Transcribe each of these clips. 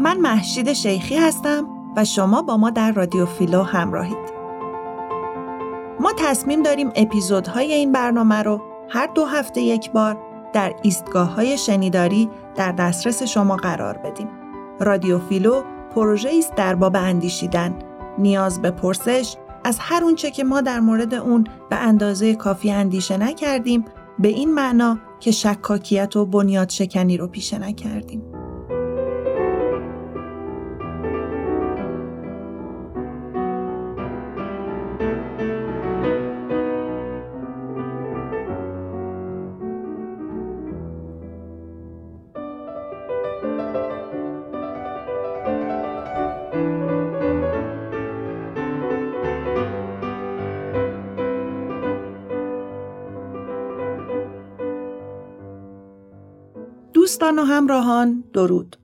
من محشید شیخی هستم و شما با ما در رادیو فیلو همراهید. ما تصمیم داریم اپیزودهای این برنامه رو هر دو هفته یک بار در ایستگاه های شنیداری در دسترس شما قرار بدیم. رادیو فیلو پروژه است در باب اندیشیدن، نیاز به پرسش از هر اونچه که ما در مورد اون به اندازه کافی اندیشه نکردیم به این معنا که شکاکیت و بنیاد شکنی رو پیشه نکردیم. دوستان و همراهان درود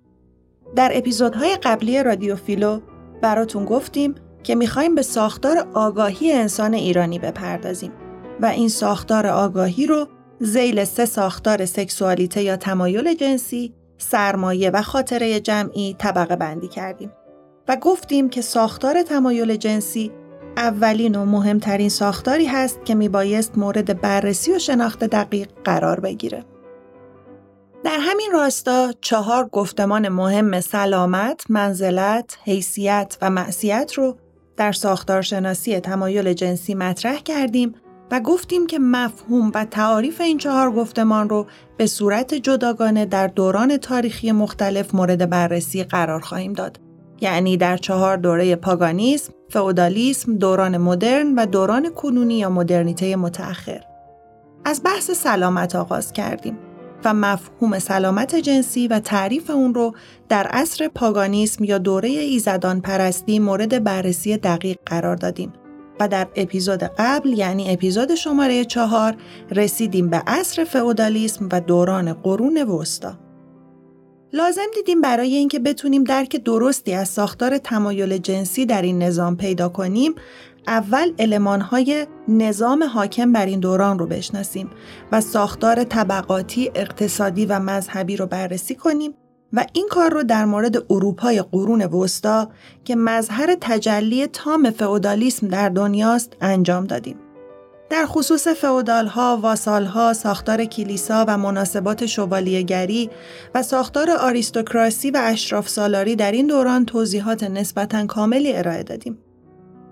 در اپیزودهای قبلی رادیو فیلو براتون گفتیم که می‌خوایم به ساختار آگاهی انسان ایرانی بپردازیم و این ساختار آگاهی رو زیل سه ساختار سکسوالیته یا تمایل جنسی، سرمایه و خاطره جمعی طبقه بندی کردیم و گفتیم که ساختار تمایل جنسی اولین و مهمترین ساختاری هست که میبایست مورد بررسی و شناخت دقیق قرار بگیره. در همین راستا چهار گفتمان مهم سلامت، منزلت، حیثیت و معصیت رو در ساختارشناسی تمایل جنسی مطرح کردیم و گفتیم که مفهوم و تعاریف این چهار گفتمان رو به صورت جداگانه در دوران تاریخی مختلف مورد بررسی قرار خواهیم داد. یعنی در چهار دوره پاگانیسم، فئودالیسم، دوران مدرن و دوران کنونی یا مدرنیته متأخر. از بحث سلامت آغاز کردیم. و مفهوم سلامت جنسی و تعریف اون رو در عصر پاگانیسم یا دوره ایزدان پرستی مورد بررسی دقیق قرار دادیم و در اپیزود قبل یعنی اپیزود شماره چهار رسیدیم به عصر فئودالیسم و دوران قرون وسطا. لازم دیدیم برای اینکه بتونیم درک درستی از ساختار تمایل جنسی در این نظام پیدا کنیم اول المانهای نظام حاکم بر این دوران رو بشناسیم و ساختار طبقاتی اقتصادی و مذهبی رو بررسی کنیم و این کار رو در mورد اروپای قرون وسطا که مظهر تجلی تام فئودالیسم در دنیاست انجام دادیم. در خصوص فئودالها، واسالها، ساختار کلیسا و مناسبات شوالیهگری و ساختار آریستوکراسی و اشراف سالاری در این دوران توضیحات نسبتا کاملی ارائه دادیم.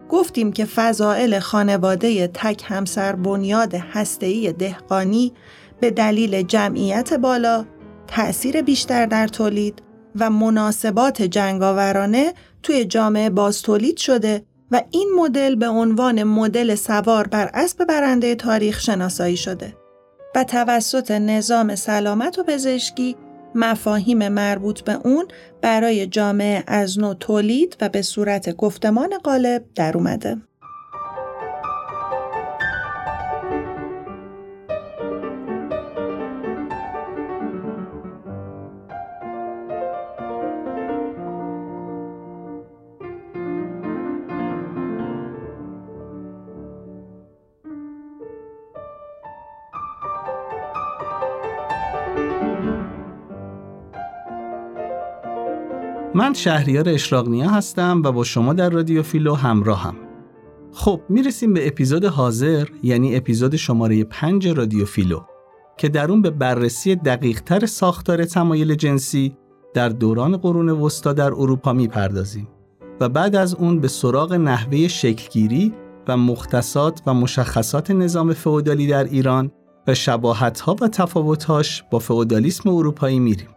گفتیم که فضائل خانواده تک همسر بنیاد هسته‌ای دهقانی به دلیل جمعیت بالا، تأثیر بیشتر در تولید و مناسبات جنگاورانه توی جامعه باز تولید شده و این مدل به عنوان مدل سوار بر اسب برنده تاریخ شناسایی شده. و توسط نظام سلامت و پزشکی مفاهیم مربوط به اون برای جامعه از نو تولید و به صورت گفتمان غالب در اومده. من شهریار اشراقنیا هستم و با شما در رادیو فیلو همراهم. خب می‌رسیم به اپیزود حاضر یعنی اپیزود شماره 5 رادیو فیلو که در اون به بررسی دقیقتر ساختار تمایل جنسی در دوران قرون وسطا در اروپا می‌پردازیم و بعد از اون به سراغ نحوه شکلگیری و مختصات و مشخصات نظام فئودالی در ایران و شباهتها و تفاوتهاش با فئودالیسم اروپایی میریم.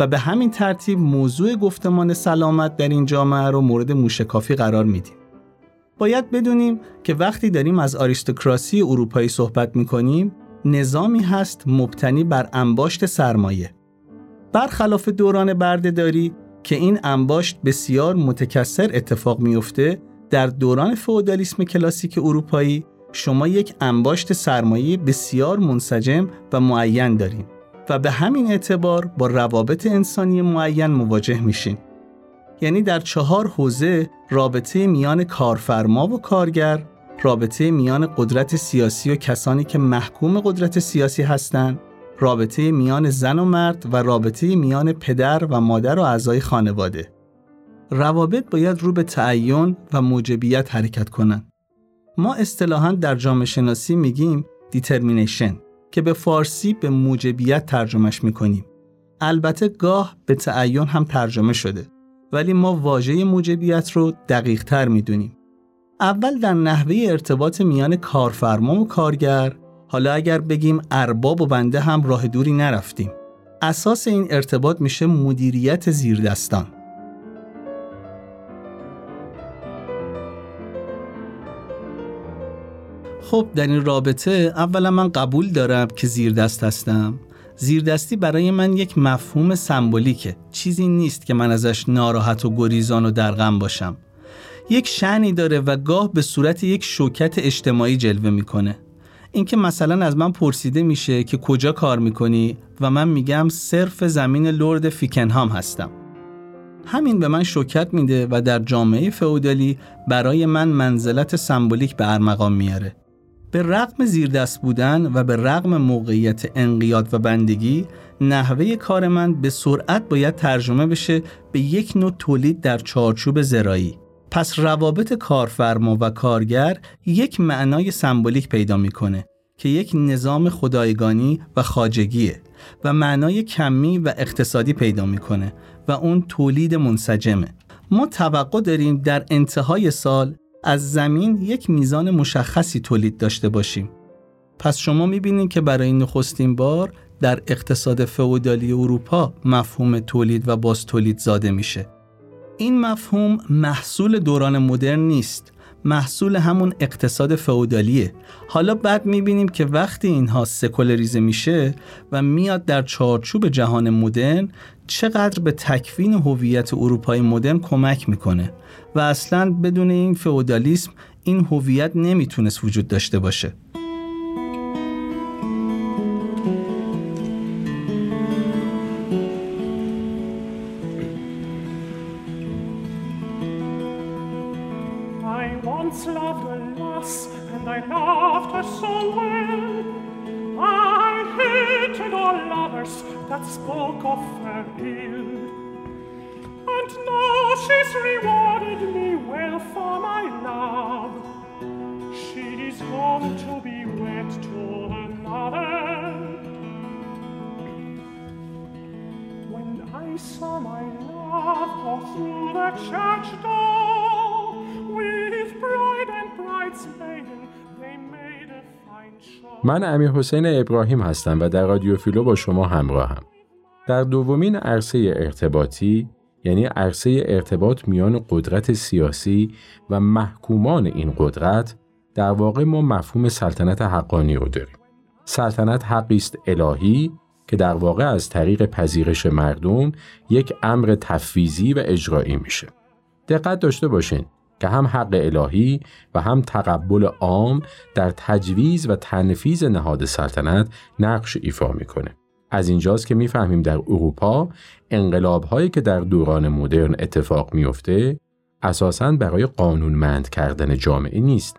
و به همین ترتیب موضوع گفتمان سلامت در این جامعه رو مورد موشکافی قرار میدیم. باید بدونیم که وقتی داریم از آریستوکراسی اروپایی صحبت می‌کنیم نظامی هست مبتنی بر انباشت سرمایه. برخلاف دوران بردهداری که این انباشت بسیار متکثر اتفاق میفته در دوران فئودالیسم کلاسیک اروپایی شما یک انباشت سرمایه بسیار منسجم و معین داریم و به همین اعتبار با روابط انسانی معین مواجه میشین. یعنی در چهار حوزه رابطه میان کارفرما و کارگر، رابطه میان قدرت سیاسی و کسانی که محکوم قدرت سیاسی هستند رابطه میان زن و مرد و رابطه میان پدر و مادر و اعضای خانواده. روابط باید رو به تعین و موجبیت حرکت کنند. ما اصطلاحا در جامعه شناسی میگیم determination که به فارسی به موجبیت ترجمهش می‌کنیم. البته گاه به تعین هم ترجمه شده ولی ما واژه موجبیت رو دقیق تر می‌دونیم. اول در نحوه ارتباط میان کارفرما و کارگر حالا اگر بگیم ارباب و بنده هم راه دوری نرفتیم. اساس این ارتباط میشه مدیریت زیردستان. خب در این رابطه اولا من قبول دارم که زیردست هستم. زیردستی برای من یک مفهوم سمبولیکه. چیزی نیست که من ازش ناراحت و گریزان و در غم باشم. یک شعنی داره و گاه به صورت یک شوکت اجتماعی جلوه می‌کنه. اینکه مثلا از من پرسیده میشه که کجا کار می‌کنی و من میگم صرف زمین لرد فیکنهام هستم. همین به من شوکت میده و در جامعه فئودالی برای من منزلت سمبولیک به ارمغان میاره به رغم زیردست بودن و به رغم موقعیت انقیاد و بندگی نحوه کار من به سرعت باید ترجمه بشه به یک نوع تولید در چارچوب زرایی پس روابط کارفرما و کارگر یک معنای سمبولیک پیدا می‌کنه که یک نظام خدایگانی و خاجگیه و معنای کمی و اقتصادی پیدا می‌کنه و اون تولید منسجمه. ما توقع داریم در انتهای سال از زمین یک میزان مشخصی تولید داشته باشیم. پس شما می‌بینید که برای نخستین بار در اقتصاد فئودالی اروپا مفهوم تولید و باز تولید زاده میشه. این مفهوم محصول دوران مدرن نیست. محصول همون اقتصاد فئودالیه. حالا بعد می‌بینیم که وقتی اینها سکولاریزه میشه و میاد در چارچوب جهان مدرن چقدر به تکوین هویت اروپای مدرن کمک می‌کنه و اصلا بدون این فئودالیسم این هویت نمی‌تونست وجود داشته باشه. من امیر حسین ابراهیم هستم و در رادیو فیلو با شما همراهم. در دومین عرصه ارتباطی یعنی عرصه ارتباط میان قدرت سیاسی و محکومان این قدرت در واقع ما مفهوم سلطنت حقانی رو داریم. سلطنت حقی است الهی که در واقع از طریق پذیرش مردم یک امر تفویضی و اجرایی میشه. دقت داشته باشین که هم حق الهی و هم تقبل عام در تجویز و تنفیز نهاد سلطنت نقش ایفا می‌کنه. از اینجاست که می‌فهمیم در اروپا انقلاب هایی که در دوران مدرن اتفاق میفته اساساً برای قانونمند کردن جامعه نیست.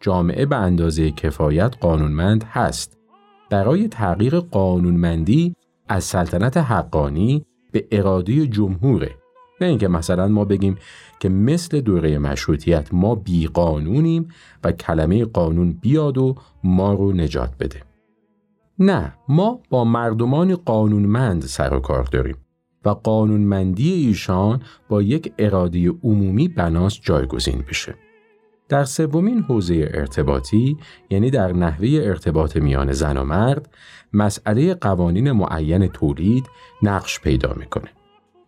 جامعه به اندازه کفایت قانونمند هست. برای تغییر قانونمندی از سلطنت حقانی به اراده جمهوره نه اینکه مثلا ما بگیم که مثل دوره مشروطیت ما بی قانونیم و کلمه قانون بیاد و ما رو نجات بده. نه ما با مردمان قانونمند سر و کار داریم و قانونمندی ایشان با یک اراده عمومی بناس جایگزین بشه. در سومین حوزه ارتباطی یعنی در نحوه ارتباط میان زن و مرد مسئله قوانین معین تولید نقش پیدا می‌کنه.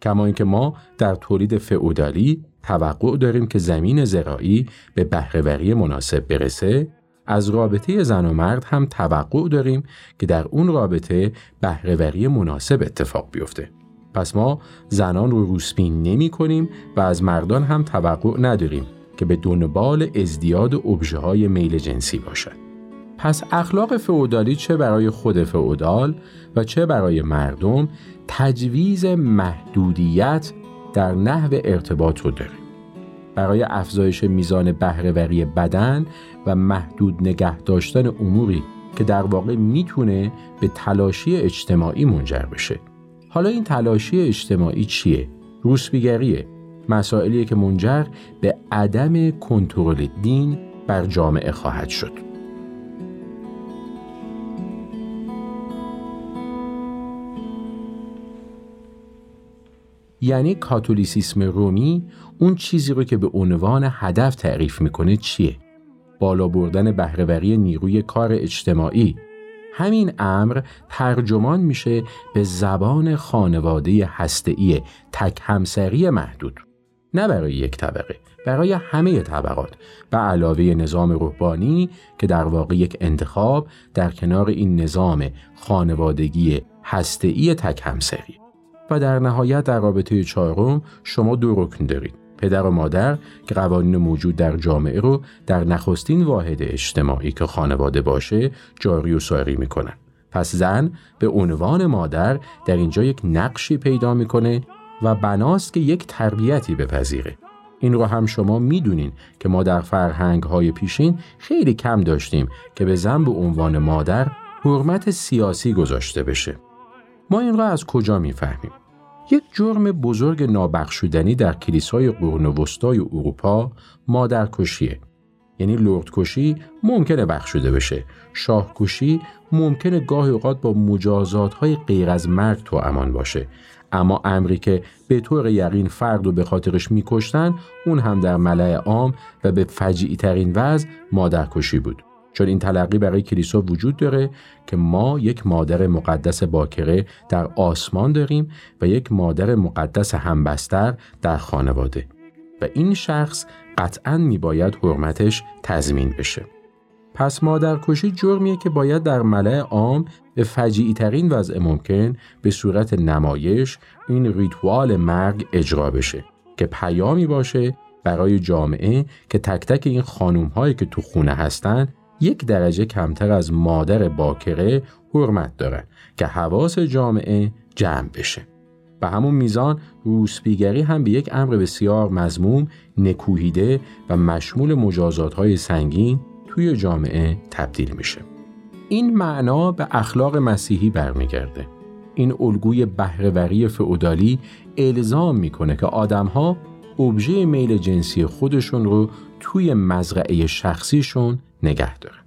کما اینکه ما در تولید فئودالی توقع داریم که زمین زراعی به بهرهوری مناسب برسه از رابطه زن و مرد هم توقع داریم که در اون رابطه بهرهوری مناسب اتفاق بیفته پس ما زنان رو روسپین نمی کنیم و از مردان هم توقع نداریم که به دنبال ازدیاد ابژه های میل جنسی باشد. پس اخلاق فئودالی چه برای خود فئودال و چه برای مردم تجویز محدودیت در نحو ارتباط رو داره. برای افزایش میزان بهرهوری بدن و محدود نگه داشتن اموری که در واقع می‌تونه به تلاشی اجتماعی منجر بشه. حالا این تلاشی اجتماعی چیه؟ روسبیگریه. مسائلیه که منجر به عدم کنترل دین بر جامعه خواهد شد. یعنی کاتولیسیسم رومی اون چیزی رو که به عنوان هدف تعریف می‌کنه چیه؟ بالا بردن بهرهوری نیروی کار اجتماعی. همین امر ترجمان میشه به زبان خانواده هسته‌ای تک همسری محدود. نه برای یک طبقه برای همه طبقات. به علاوه نظام روحانی که در واقع یک انتخاب در کنار این نظام خانوادگی هسته‌ای تک همسری. و در نهایت در رابطه چهارم شما دو رکن دارید. پدر و مادر که قوانین موجود در جامعه رو در نخستین واحد اجتماعی که خانواده باشه جاری و ساری می‌کنن. پس زن به عنوان مادر در اینجا یک نقشی پیدا می‌کنه و بناست که یک تربیتی بپذیره. این رو هم شما می‌دونین که ما در فرهنگ های پیشین خیلی کم داشتیم که به زن به عنوان مادر حرمت سیاسی گذاشته بشه. ما این را از کجا می‌فهمیم؟ یک جرم بزرگ نابخشودنی در کلیسای قرون وسطای اروپا مادرکشیه. یعنی لردکشی ممکنه بخشوده بشه. شاهکشی ممکنه گاهی اوقات با مجازات های غیر از مرگ تو امان باشه. اما امری که به طور یقین فرد رو به خاطرش میکشتن اون هم در ملع عام و به فجیعی ترین وضع مادرکشی بود. چون این تلقی برای کلیسا وجود داره که ما یک مادر مقدس باکره در آسمان داریم و یک مادر مقدس همبستر در خانواده و این شخص قطعا میباید حرمتش تضمین بشه. پس مادرکشی جرمیه که باید در ملع عام به فجیعی ترین وضع ممکن به صورت نمایش این ریتوال مرگ اجرا بشه که پیامی باشه برای جامعه که تک تک این خانوم هایی که تو خونه هستن یک درجه کمتر از مادر باکره حرمت داره که حواس جامعه جمع بشه. به همون میزان روسپیگری هم به یک امر بسیار مزموم، نکوهیده و مشمول مجازات سنگین توی جامعه تبدیل میشه. این معنا به اخلاق مسیحی برمیگرده. این الگوی بهرهوری فئودالی الزام می‌کنه که آدمها ابژه میل جنسی خودشون رو توی مزرعه شخصیشون نگه داره.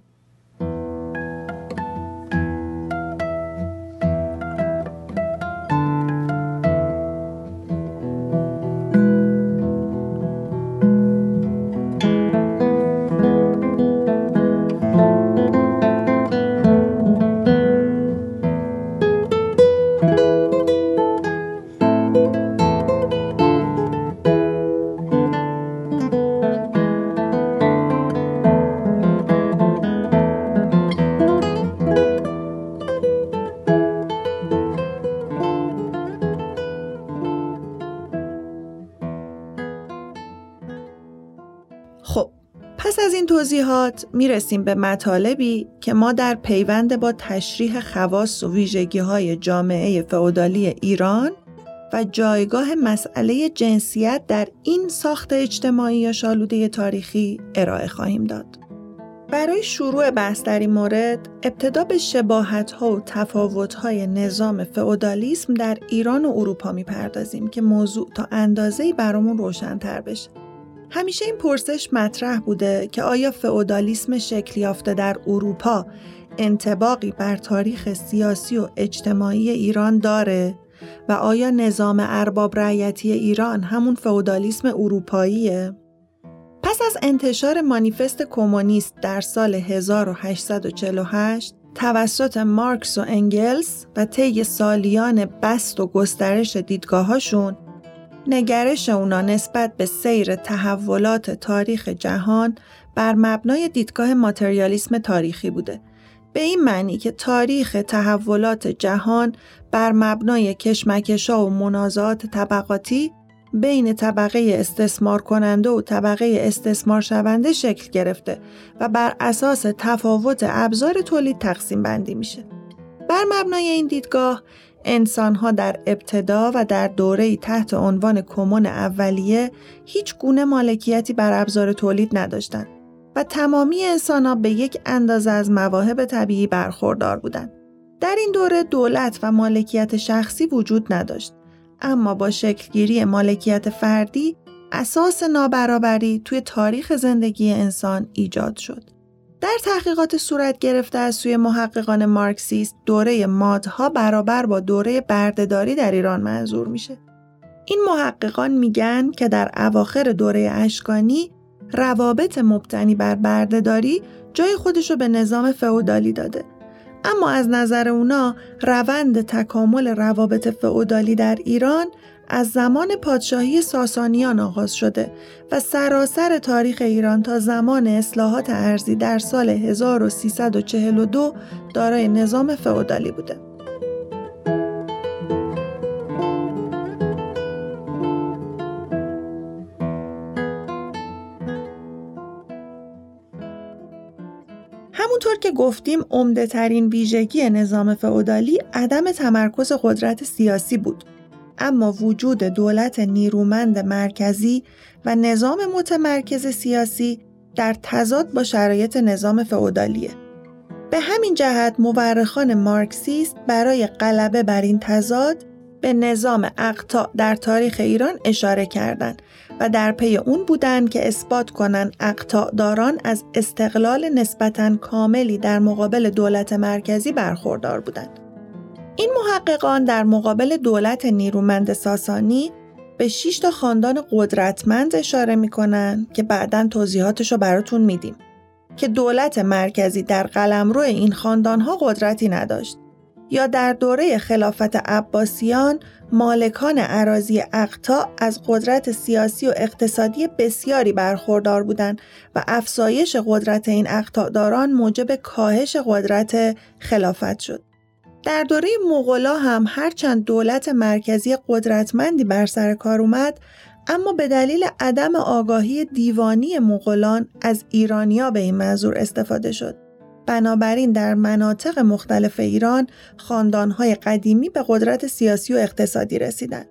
توضیحات می‌رسیم به مطالبی که ما در پیوند با تشریح خواص و ویژگی های جامعه فئودالی ایران و جایگاه مسئله جنسیت در این ساخت اجتماعی یا شالوده تاریخی ارائه خواهیم داد. برای شروع بحث در این مورد ابتدا به شباهت ها و تفاوت های نظام فئودالیسم در ایران و اروپا می‌پردازیم که موضوع تا اندازه‌ای برامون روشنتر بشه. همیشه این پرسش مطرح بوده که آیا فئودالیسم شکل یافته در اروپا انتباقی بر تاریخ سیاسی و اجتماعی ایران داره و آیا نظام ارباب رعیتی ایران همون فئودالیسم اروپاییه؟ پس از انتشار مانیفست کمونیست در سال 1848 توسط مارکس و انگلس و طی سالیان بست و گسترش دیدگاهاشون نگرش اونا نسبت به سیر تحولات تاریخ جهان بر مبنای دیدگاه ماتریالیسم تاریخی بوده. به این معنی که تاریخ تحولات جهان بر مبنای کشمکشا و منازعات طبقاتی بین طبقه استثمار کننده و طبقه استثمار شونده شکل گرفته و بر اساس تفاوت ابزار تولید تقسیم بندی میشه. بر مبنای این دیدگاه انسانها در ابتدا و در دوره تحت عنوان کمون اولیه هیچ گونه مالکیتی بر ابزار تولید نداشتند و تمامی انسان به یک اندازه از مواهب طبیعی برخوردار بودند. در این دوره دولت و مالکیت شخصی وجود نداشت اما با شکلگیری مالکیت فردی اساس نابرابری توی تاریخ زندگی انسان ایجاد شد. در تحقیقات صورت گرفته از سوی محققان مارکسیست دوره مادها برابر با دوره بردهداری در ایران منظور میشه. این محققان میگن که در اواخر دوره اشکانی روابط مبتنی بر بردهداری جای خودشو به نظام فئودالی داده اما از نظر اونا روند تکامل روابط فئودالی در ایران از زمان پادشاهی ساسانیان آغاز شده و سراسر تاریخ ایران تا زمان اصلاحات ارزی در سال 1342 دارای نظام فئودالی بوده. همونطور که گفتیم عمده ترین ویژگی نظام فئودالی عدم تمرکز قدرت سیاسی بود. اما وجود دولت نیرومند مرکزی و نظام متمرکز سیاسی در تضاد با شرایط نظام فئودالیه. به همین جهت مورخان مارکسیست برای غلبه بر این تضاد به نظام اقطاع در تاریخ ایران اشاره کردند و در پی اون بودند که اثبات کنند اقطاعداران از استقلال نسبتا کاملی در مقابل دولت مرکزی برخوردار بودند. این محققان در مقابل دولت نیرومند ساسانی به 6 تا خاندان قدرتمند اشاره می‌کنن که بعدا توضیحاتش رو براتون میدیم که دولت مرکزی در قلمرو این خاندانها قدرتی نداشت یا در دوره خلافت عباسیان مالکان عراضی اقتا از قدرت سیاسی و اقتصادی بسیاری برخوردار بودند و افزایش قدرت این اقتاداران موجب کاهش قدرت خلافت شد. در دوره مغلا هم هرچند دولت مرکزی قدرتمندی بر سر کار اومد اما به دلیل عدم آگاهی دیوانی مغولان از ایرانیا به این منظور استفاده شد. بنابراین در مناطق مختلف ایران خاندانهای قدیمی به قدرت سیاسی و اقتصادی رسیدند.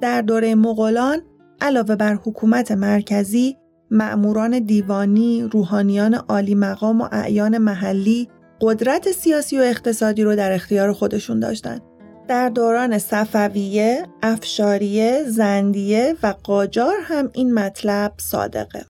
در دوره مغولان علاوه بر حکومت مرکزی، معموران دیوانی، روحانیان عالی مقام و اعیان محلی قدرت سیاسی و اقتصادی رو در اختیار خودشون داشتند. در دوران صفویه، افشاریه، زندیه و قاجار هم این مطلب صادقه.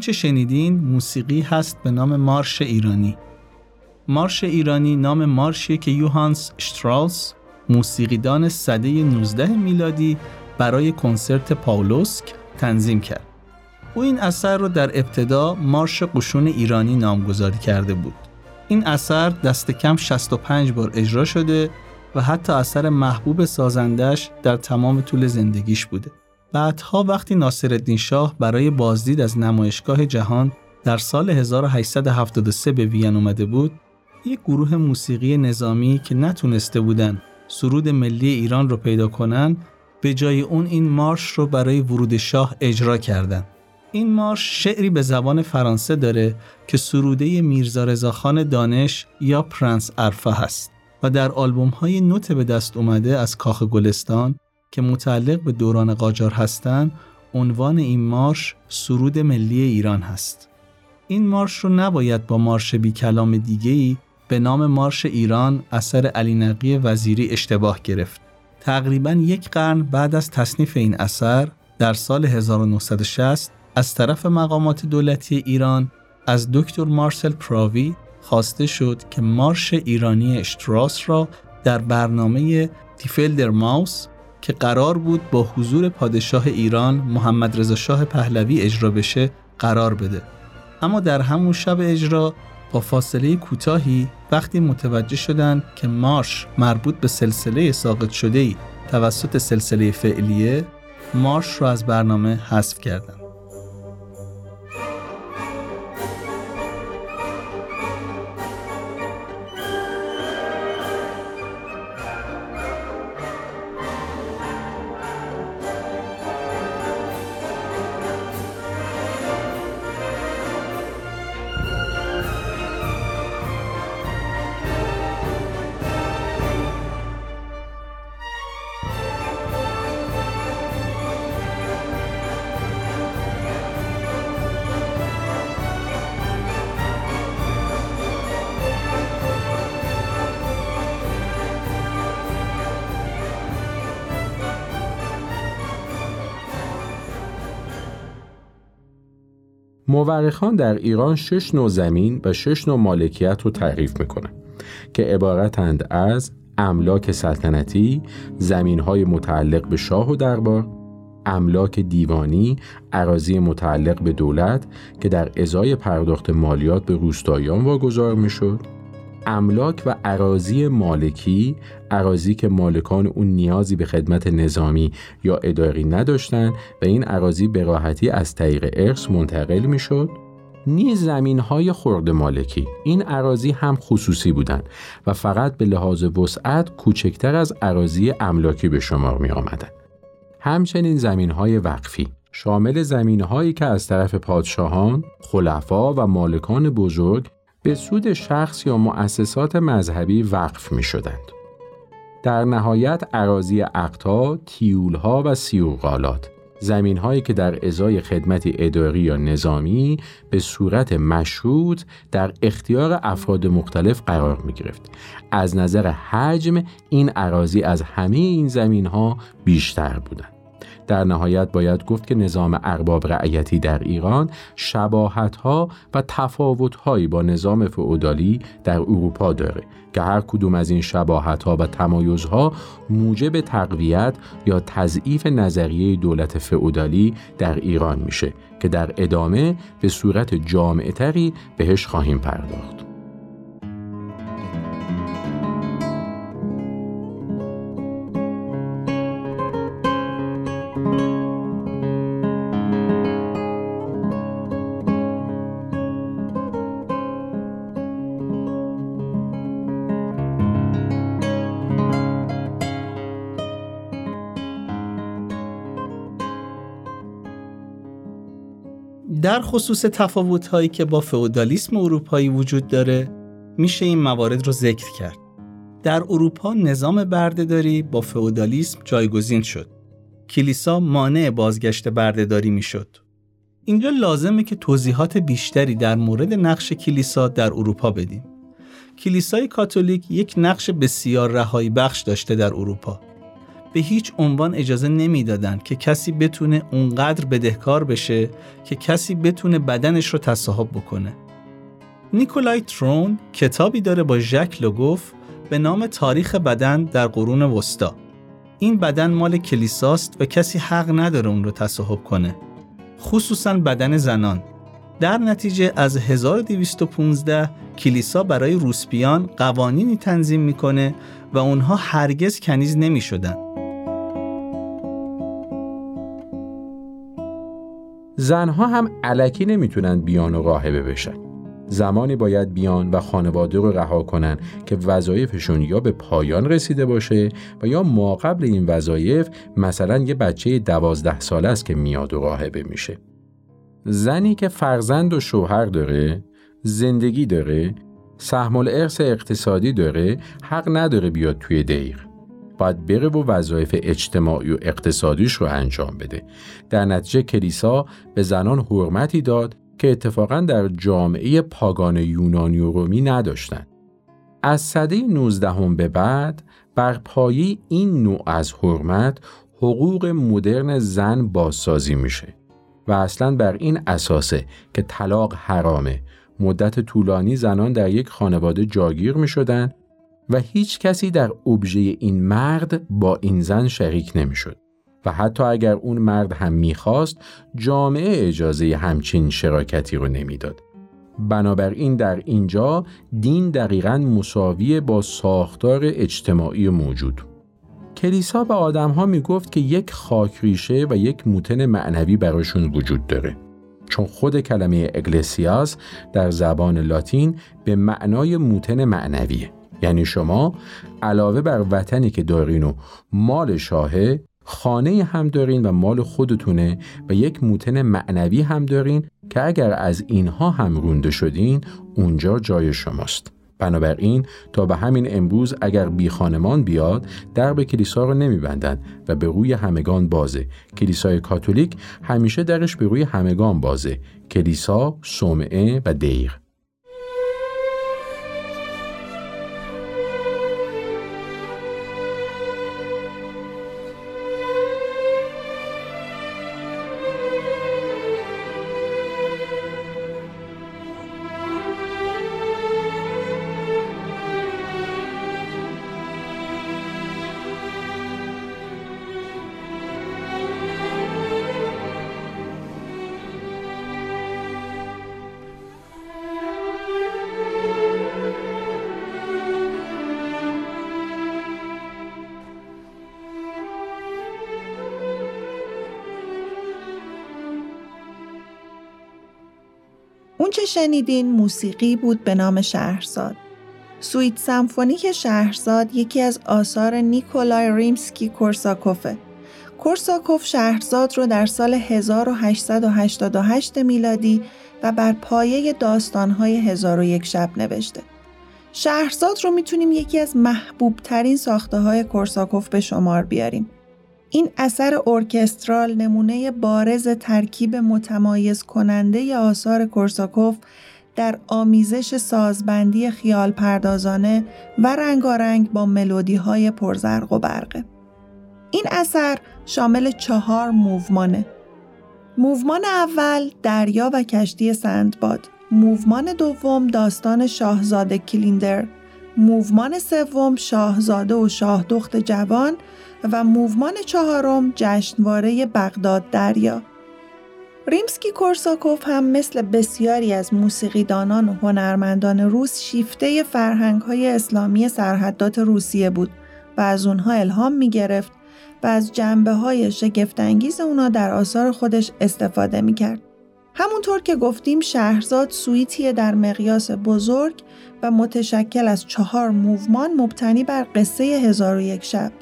اون چه شنیدین موسیقی هست به نام مارش ایرانی مارش ایرانی نام مارشیه که یوهانس شتراوس موسیقیدان سده 19 میلادی برای کنسرت پاولوسک تنظیم کرد. او این اثر رو در ابتدا مارش قشون ایرانی نامگذاری کرده بود. این اثر دست کم 65 بار اجرا شده و حتی اثر محبوب سازندش در تمام طول زندگیش بوده. بعدها وقتی ناصرالدین شاه برای بازدید از نمایشگاه جهان در سال 1873 به وین اومده بود، یک گروه موسیقی نظامی که نتونسته بودن سرود ملی ایران رو پیدا کنن، به جای اون این مارش رو برای ورود شاه اجرا کردند. این مارش شعری به زبان فرانسه داره که سروده میرزا رضاخان دانش یا پرنس ارفا هست و در آلبوم های نوت به دست اومده از کاخ گلستان که متعلق به دوران قاجار هستند عنوان این مارش سرود ملی ایران هست. این مارش رو نباید با مارش بی کلام دیگه ای به نام مارش ایران اثر علی نقی وزیری اشتباه گرفت. تقریبا یک قرن بعد از تصنیف این اثر در سال 1960 از طرف مقامات دولتی ایران از دکتر مارسل پراوی خواسته شد که مارش ایرانی اشتراس را در برنامه دیفلدر ماوس که قرار بود با حضور پادشاه ایران محمد رضا شاه پهلوی اجرا بشه قرار بده اما در همون شب اجرا با فاصله کوتاهی وقتی متوجه شدند که مارش مربوط به سلسله ساقط شده ای توسط سلسله فعلیه مارش رو از برنامه حذف کردند. مورخان در ایران شش نوع زمین و شش نوع مالکیت رو تعریف می‌کنن که عبارتند از املاک سلطنتی، زمینهای متعلق به شاه و دربار، املاک دیوانی، عراضی متعلق به دولت که در ازای پرداخت مالیات به روستاییان واگذار می‌شد، املاک و عراضی مالکی عراضی که مالکان اون نیازی به خدمت نظامی یا اداری نداشتند و این عراضی به راحتی از طریق ارث منتقل می‌شد. نیز زمین های خورد مالکی. این عراضی هم خصوصی بودند و فقط به لحاظ وسعت کوچکتر از عراضی املاکی به شمار می آمدن. همچنین زمین های وقفی. شامل زمین هایی که از طرف پادشاهان، خلفا و مالکان بزرگ به سود شخص یا مؤسسات مذهبی وقف می شدند. در نهایت عراضی اقتا، تیولها و سیوقالات زمین هایی که در ازای خدمتی اداری یا نظامی به صورت مشروط در اختیار افراد مختلف قرار می گرفت. از نظر حجم این عراضی از همه این زمین ها بیشتر بودند. در نهایت باید گفت که نظام ارباب رعیتی در ایران شباهت ها و تفاوت هایی با نظام فئودالی در اروپا داره که هر کدوم از این شباهت ها و تمایز ها موجب تقویت یا تضعیف نظریه دولت فئودالی در ایران میشه که در ادامه به صورت جامعتری بهش خواهیم پرداخت. خصوص تفاوت هایی که با فئودالیسم اروپایی وجود داره میشه این موارد رو ذکر کرد. در اروپا نظام بردهداری با فئودالیسم جایگزین شد. کلیسا مانع بازگشت بردهداری می‌شد. اینجا لازمه که توضیحات بیشتری در مورد نقش کلیسا در اروپا بدیم. کلیسای کاتولیک یک نقش بسیار رهایی بخش داشته در اروپا. به هیچ عنوان اجازه نمی‌دادند که کسی بتونه اونقدر بدهکار بشه که کسی بتونه بدنش رو تصاحب بکنه. نیکولای ترون کتابی داره با ژک لوگوف به نام تاریخ بدن در قرون وسطا. این بدن مال کلیساست و کسی حق نداره اون رو تصاحب کنه. خصوصا بدن زنان. در نتیجه از 1215 کلیسا برای روسپیان قوانینی تنظیم می‌کنه و اونها هرگز کنیز نمی شدن. زنها هم علکی نمی‌تونن بیان و راهبه بشن. زمانی باید بیان و خانواده رو رها کنن که وظایفشون یا به پایان رسیده باشه و یا ما قبل این وظایف مثلا یه بچه دوازده ساله است که میاد و راهبه میشه. زنی که فرزند و شوهر داره، زندگی داره، سهم ارث اقتصادی داره، حق نداره بیاد توی دیر. باید بره و وظایف اجتماعی و اقتصادیش رو انجام بده. در نتیجه کلیسا به زنان حرمتی داد که اتفاقا در جامعه پاگان یونانی و رومی نداشتند. از سده 19 به بعد بر پایی این نوع از حرمت حقوق مدرن زن بازسازی میشه و اصلا بر این اساسه که طلاق حرامه مدت طولانی زنان در یک خانواده جاگیر می شدن و هیچ کسی در ابژه این مرد با این زن شریک نمی‌شد. و حتی اگر اون مرد هم می‌خواست جامعه اجازه همچین شراکتی رو نمی‌داد. بنابراین در اینجا دین دقیقا مساوی با ساختار اجتماعی موجود. کلیسا به می گفت که یک خاکریشه و یک موتن معنوی براشون وجود داره. چون خود کلمه اگلسیاس در زبان لاتین به معنای موتن معنویه. یعنی شما علاوه بر وطنی که دارین و مال شاهه خانه هم دارین و مال خودتونه و یک موتن معنوی هم دارین که اگر از اینها هم رونده شدین اونجا جای شماست. بنابراین تا به همین امروز اگر بی خانمان بیاد درب کلیسا رو نمیبندن و به روی همگان بازه. کلیسای کاتولیک همیشه درش به روی همگان بازه. کلیسا، صومعه و دیر. شنیدین موسیقی بود به نام شهرزاد. سویت سمفونیک شهرزاد یکی از آثار نیکولای ریمسکی کورساکوفه. کورساکوف شهرزاد رو در سال 1888 میلادی و بر پایه داستانهای هزار و یک شب نوشته. شهرزاد رو می‌تونیم یکی از محبوب ترین ساخته های کورساکوف به شمار بیاریم. این اثر ارکسترال نمونه بارز ترکیب متمایز کننده آثار کورساکوف در آمیزش سازبندی خیال پردازانه و رنگارنگ با ملودی های پرزرق و برقه. این اثر شامل چهار موومانه. موومان اول دریا و کشتی سندباد. موومان دوم داستان شاهزاده کلیندر. موومان سوم شاهزاده و شاهدخت جوان و موومان چهارم جشنواره بغداد دریا. ریمسکی کورساکوف هم مثل بسیاری از موسیقیدانان و هنرمندان روس شیفته فرهنگ های اسلامی سرحدات روسیه بود و از اونها الهام می گرفت و از جنبه های شگفتانگیز اونا در آثار خودش استفاده می کرد. همونطور که گفتیم شهرزاد سویتیه در مقیاس بزرگ و متشکل از چهار موومان مبتنی بر قصه هزار و یک شب.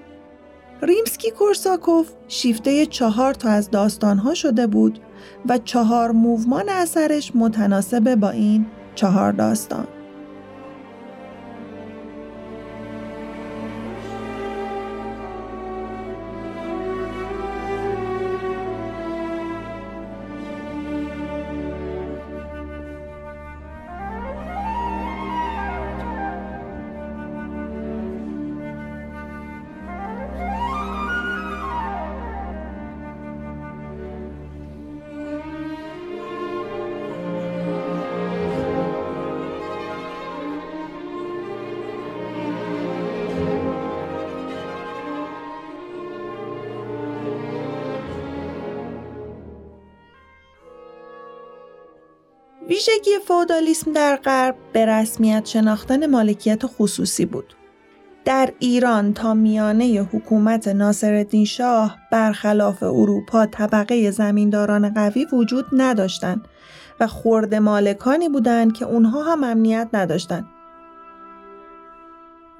ریمسکی کورساکوف شیفته چهار تا از داستانها شده بود و چهار موومان اثرش متناسب با این چهار داستان. فودالیسم در غرب به رسمیت شناختن مالکیت خصوصی بود. در ایران تا میانه حکومت ناصرالدین شاه برخلاف اروپا طبقه زمینداران قوی وجود نداشتند و خورد مالکانی بودند که اونها هم امنیت نداشتند.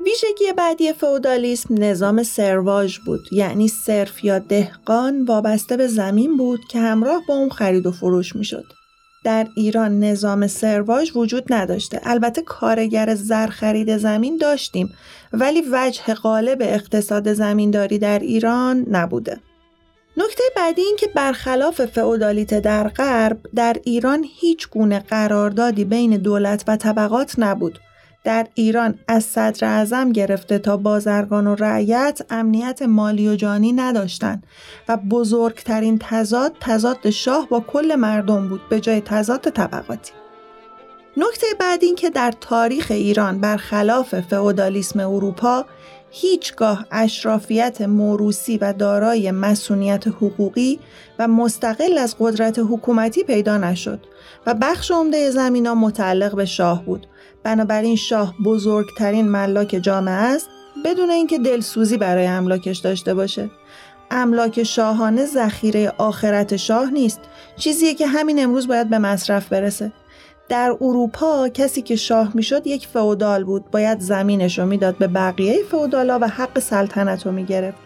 ویژگی بعدی فودالیسم نظام سرواژ بود یعنی صرف یا دهقان وابسته به زمین بود که همراه با اون خرید و فروش می‌شد. در ایران نظام سرواژ وجود نداشته. البته کارگر زر خرید زمین داشتیم ولی وجه غالب اقتصاد زمینداری در ایران نبوده. نکته بعدی این که برخلاف فئودالیته در غرب در ایران هیچ گونه قراردادی بین دولت و طبقات نبود. در ایران از صدر اعظم گرفته تا بازرگان و رعیت امنیت مالی و جانی نداشتند و بزرگترین تضاد تضاد شاه با کل مردم بود به جای تضاد طبقاتی. نکته بعد این که در تاریخ ایران برخلاف فئودالیسم اروپا هیچگاه اشرافیت موروسی و دارای مسئولیت حقوقی و مستقل از قدرت حکومتی پیدا نشد و بخش عمده زمینا متعلق به شاه بود بنابراین شاه بزرگترین ملاک جامعه است بدون اینکه دلسوزی برای املاکش داشته باشه. املاک شاهانه ذخیره آخرت شاه نیست چیزیه که همین امروز باید به مصرف برسه. در اروپا کسی که شاه می‌شد یک فئودال بود باید زمینش رو می‌داد به بقیه فئودالا و حق سلطنت رو می‌گرفت.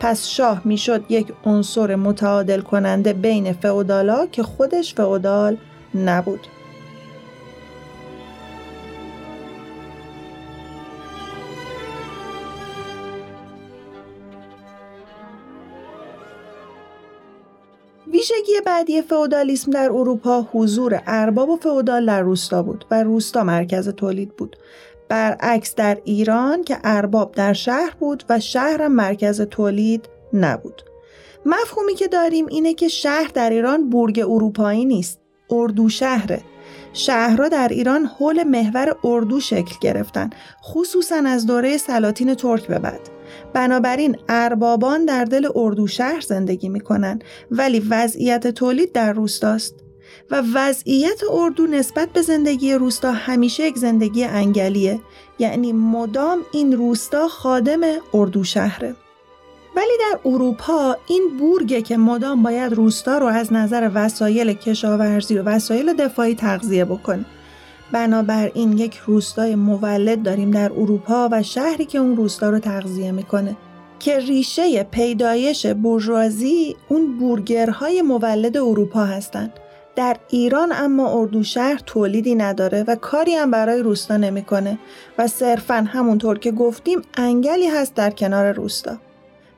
پس شاه می‌شد یک عنصر متعادل کننده بین فئودالا که خودش فئودال نبود. ویژگی بعدی فئودالیسم در اروپا حضور ارباب و فئودال در روستا بود و روستا مرکز تولید بود. برعکس در ایران که ارباب در شهر بود و شهر مرکز تولید نبود. مفهومی که داریم اینه که شهر در ایران بورگ اروپایی نیست. اردو شهره. شهرها در ایران حول محور اردو شکل گرفتن خصوصا از دوره سلاطین ترک به بعد. بنابراین اربابان در دل اردو شهر زندگی می کنند ولی وضعیت تولید در روستاست و وضعیت اردو نسبت به زندگی روستا همیشه یک زندگی انگلیه یعنی مدام این روستا خادم اردو شهره. ولی در اروپا این بورگه که مدام باید روستا رو از نظر وسایل کشاورزی و وسایل دفاعی تغذیه بکنه بنابراین یک روستای مولد داریم در اروپا و شهری که اون روستا رو تغذیه می‌کنه که ریشه پیدایش بورژوازی اون بورگرهای مولد اروپا هستند. در ایران اما اردو شهر تولیدی نداره و کاری هم برای روستا نمی‌کنه و صرفا همونطور که گفتیم انگلی هست در کنار روستا.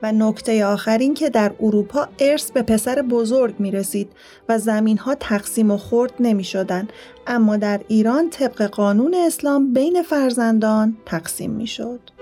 و نکته آخر این که در اروپا ارث به پسر بزرگ می رسید و زمین ها تقسیم و خورد نمی شدن. اما در ایران طبق قانون اسلام بین فرزندان تقسیم می شد.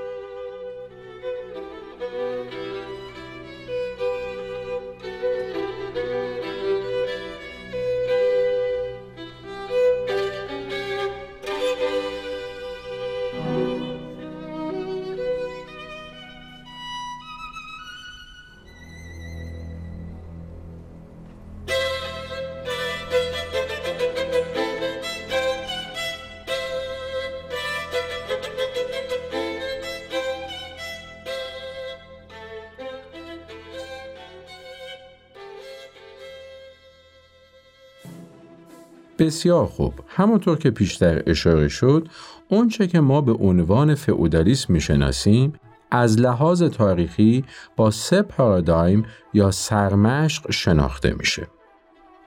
بسیار خوب. همونطور که پیشتر اشاره شد اونچه که ما به عنوان فئودالیسم می‌شناسیم از لحاظ تاریخی با سه پارادایم یا سرمشق شناخته میشه.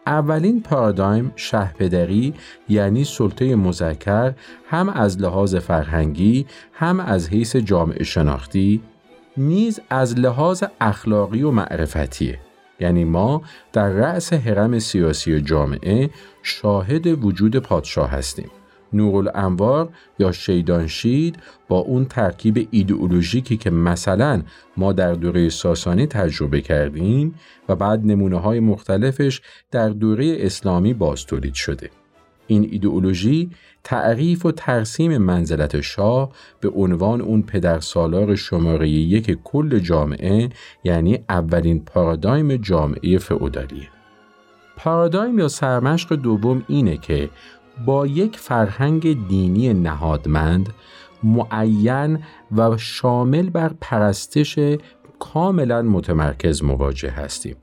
اولین پارادایم شهپدری یعنی سلطه مذکر هم از لحاظ فرهنگی هم از حیث جامعه شناختی نیز از لحاظ اخلاقی و معرفتیه یعنی ما در رأس حرم سیاسی جامعه شاهد وجود پادشاه هستیم. نورالانوار یا شیدانشید با اون ترکیب ایدئولوژیکی که مثلا ما در دوره ساسانی تجربه کردیم و بعد نمونه های مختلفش در دوره اسلامی باز تولید شده. این ایدئولوژی تعریف و ترسیم منزلت شاه به عنوان اون پدر سالار شماره یک کل جامعه یعنی اولین پارادایم جامعه فئودالیه. پارادایم یا سرمشق دوم اینه که با یک فرهنگ دینی نهادمند معین و شامل بر پرستش کاملا متمرکز مواجه هستیم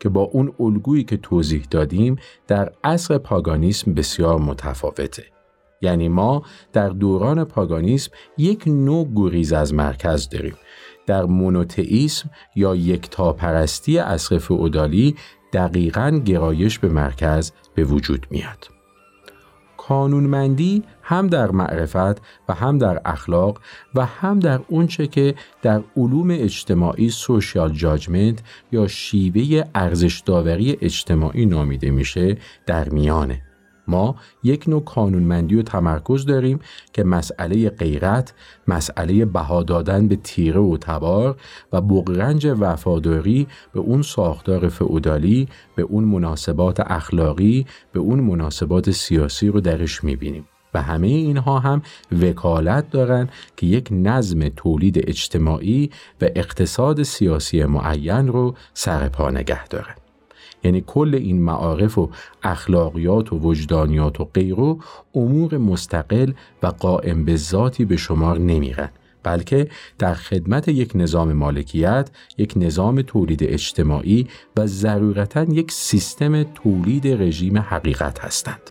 که با اون الگویی که توضیح دادیم در عصر پاگانیسم بسیار متفاوته. یعنی ما در دوران پاگانیسم یک نوع گریز از مرکز داریم. در مونوتئیسم یا یک تاپرستی عصر فئودالی دقیقا گرایش به مرکز به وجود میاد. قانونمندی هم در معرفت و هم در اخلاق و هم در اونچه که در علوم اجتماعی سوشیال جاجمنت یا شیوه ارزش داوری اجتماعی نامیده میشه در میانه ما یک نوع قانونمندی و تمرکز داریم که مسئله غیرت، مسئله بها دادن به تیره و تبار و بغرنج وفاداری به اون ساختار فعودالی، به اون مناسبات اخلاقی، به اون مناسبات سیاسی رو درش می‌بینیم. و همه اینها هم وکالت دارند که یک نظم تولید اجتماعی و اقتصاد سیاسی معین رو سر پا نگه دارند. یعنی کل این معارف و اخلاقیات و وجدانیات و غیرو امور مستقل و قائم به ذاتی به شمار نمیرن بلکه در خدمت یک نظام مالکیت، یک نظام تولید اجتماعی و ضرورتا یک سیستم تولید رژیم حقیقت هستند.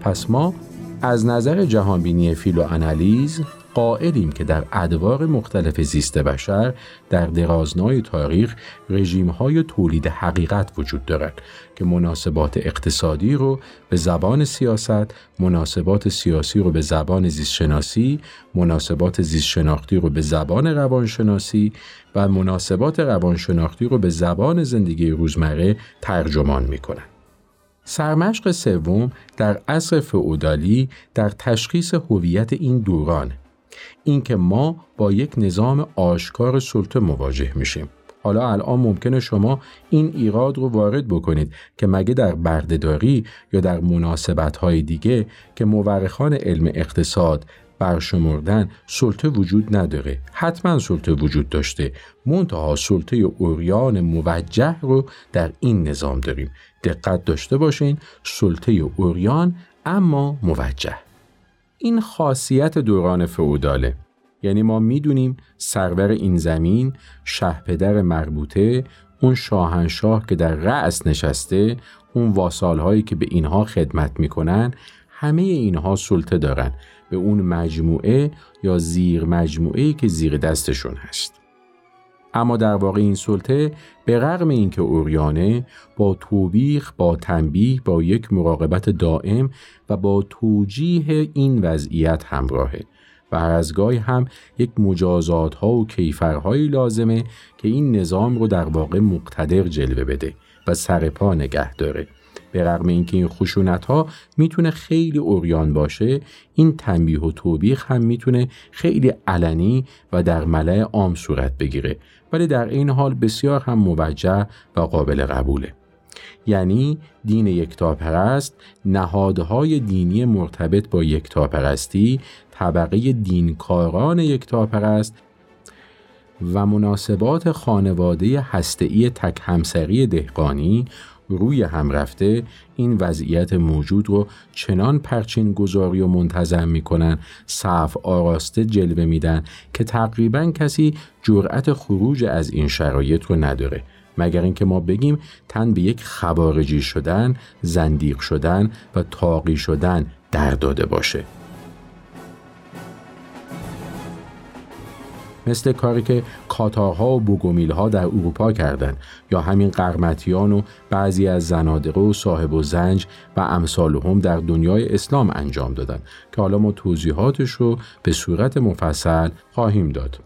پس ما از نظر جهانبینی فیلوانالیز قائلیم که در ادوار مختلف زیست بشر در درازنای تاریخ رژیم های تولید حقیقت وجود دارد که مناسبات اقتصادی رو به زبان سیاست، مناسبات سیاسی رو به زبان زیستشناسی، مناسبات زیستشناختی رو به زبان روانشناسی و مناسبات روانشناختی رو به زبان زندگی روزمره ترجمان می کنند. سرمشق سوم در عصر فئودالی در تشخیص هویت این دوران اینکه ما با یک نظام آشکار سلطه مواجه میشیم. حالا الان ممکنه شما این ایراد رو وارد بکنید که مگه در بردهداری یا در مناسبت های دیگه که مورخان علم اقتصاد برشمردن سلطه وجود نداره. حتما سلطه وجود داشته. منتها سلطه اوریان موجه رو در این نظام داریم. دقت داشته باشین سلطه اوریان اما موجه. این خاصیت دوران فعوداله یعنی ما می‌دونیم سرور این زمین شهپدر مربوطه اون شاهنشاه که در رأس نشسته اون واسال هایی که به اینها خدمت می‌کنن همه اینها سلطه دارن. به اون مجموعه یا زیر مجموعه که زیر دستشون هست. اما در واقع این سلطه به رغم اینکه اوریانه با توبیخ با تنبیه با یک مراقبت دائم و با توجیه این وضعیت همراهه و هر از گاهی هم یک مجازات ها و کیفرهایی لازمه که این نظام رو در واقع مقتدر جلوه بده و سرپا نگه داره. به رغم اینکه این خشونت ها می‌تونه خیلی اوریان باشه این تنبیه و توبیخ هم می‌تونه خیلی علنی و در ملع عام صورت بگیره. ولی در این حال بسیار هم موجه و قابل قبوله. یعنی دین یکتاپرست نهادهای دینی مرتبط با یکتاپرستی طبقه دینکاران یکتاپرست و مناسبات خانواده هسته‌ای تک همسری دهقانی روی هم رفته این وضعیت موجود رو چنان پرچین گذاری و منتظم می‌کنن صف آراسته جلوه میدن که تقریبا کسی جرأت خروج از این شرایط رو نداره مگر اینکه ما بگیم تن به یک خبارجی شدن، زندیق شدن و تاقی شدن در داده باشه. مثل کاری که کاتاها و بوگومیلها در اروپا کردند یا همین قرمتیان و بعضی از زنادقه و صاحب و زنج و امثالهم در دنیای اسلام انجام دادن که حالا ما توضیحاتش رو به صورت مفصل خواهیم داد.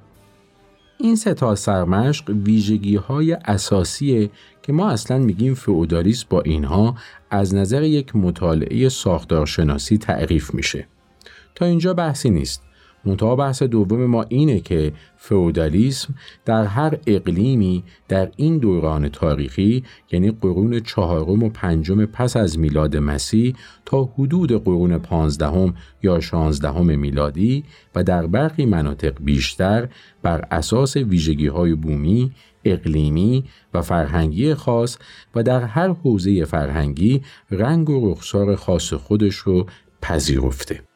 این سه تا سرمشق ویژگی های اساسیه که ما اصلا میگیم فئودالیسم با اینها از نظر یک مطالعه ساختارشناسی تعریف میشه. تا اینجا بحثی نیست. منتها بحث دوم ما اینه که فئودالیسم در هر اقلیمی در این دوران تاریخی یعنی قرون چهارم و پنجم پس از میلاد مسیح تا حدود قرون پانزدهم یا شانزدهم میلادی و در برخی مناطق بیشتر بر اساس ویژگی های بومی اقلیمی و فرهنگی خاص و در هر حوزه فرهنگی رنگ و رخسار خاص خودش رو پذیرفته.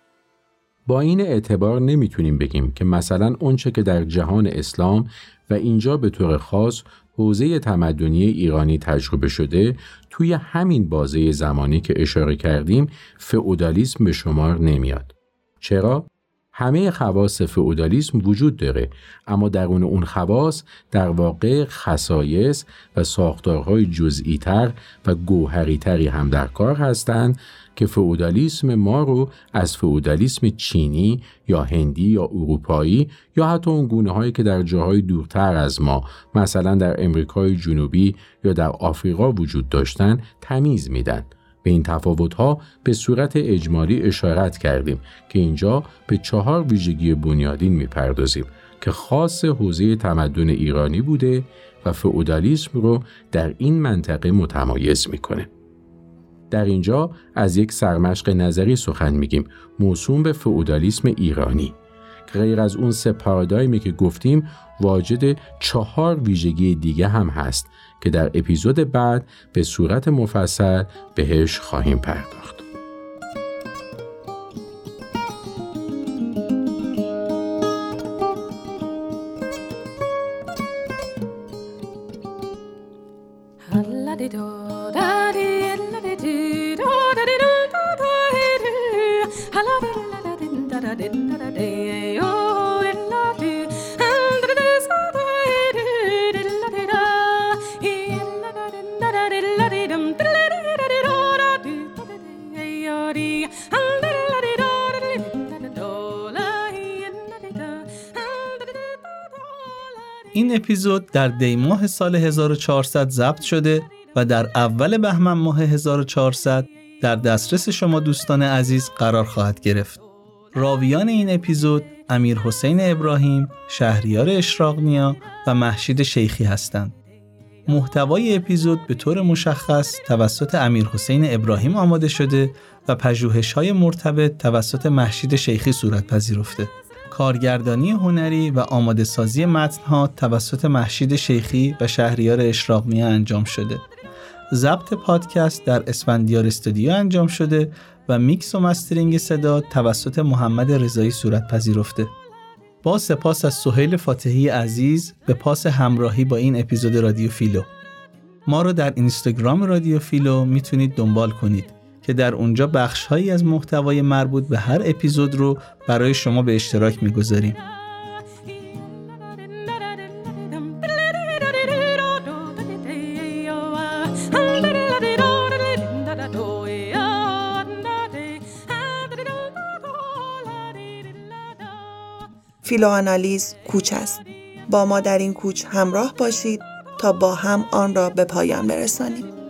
با این اعتبار نمی‌تونیم بگیم که مثلا اونچه که در جهان اسلام و اینجا به طور خاص حوزه تمدنی ایرانی تجربه شده توی همین بازه زمانی که اشاره کردیم فئودالیسم به شمار نمیاد. چرا؟ همه خواص فئودالیسم وجود داره اما درون اون خواص در واقع خصایص و ساختارهای جزئی تر و گوهری تری هم در کار هستند که فئودالیسم ما رو از فئودالیسم چینی یا هندی یا اروپایی یا حتی اون گونه هایی که در جاهای دورتر از ما مثلا در امریکای جنوبی یا در آفریقا وجود داشتن تمیز میدن به این ها به صورت اجمالی اشارت کردیم که اینجا به چهار ویژگی بنیادین می‌پردازیم که خاص حوزه تمدن ایرانی بوده و فئودالیسم رو در این منطقه متمایز می‌کنه. در اینجا از یک سرمشق نظری سخن میگیم موسوم به فئودالیسم ایرانی غیر از اون سه پارادایمی که گفتیم واجد چهار ویژگی دیگه هم هست که در اپیزود بعد به صورت مفصل بهش خواهیم پرداخت. اپیزود در دی ماه سال 1400 ضبط شده و در اول بهمن ماه 1400 در دسترس شما دوستان عزیز قرار خواهد گرفت. راویان این اپیزود امیر حسین ابراهیم، شهریار اشراقنیا و محشید شیخی هستند. محتوای اپیزود به طور مشخص توسط امیر حسین ابراهیم آماده شده و پژوهش های مرتبط توسط محشید شیخی صورت پذیرفته. کارگردانی هنری و آماده سازی متنها توسط مهشید شیخی و شهریار اشراقمی انجام شده. ضبط پادکست در اسفندیار استودیو انجام شده و میکس و mastering صدا توسط محمد رضایی صورت پذیرفته. با سپاس از سهیل فاتحی عزیز به پاس همراهی با این اپیزود رادیو فیلو. ما رو در اینستاگرام رادیو فیلو می‌تونید دنبال کنید. که در اونجا بخشهایی از محتوای مربوط به هر اپیزود رو برای شما به اشتراک می‌گذاریم. فیلوانالیز کوچ است. با ما در این کوچ همراه باشید تا با هم آن را به پایان برسانیم.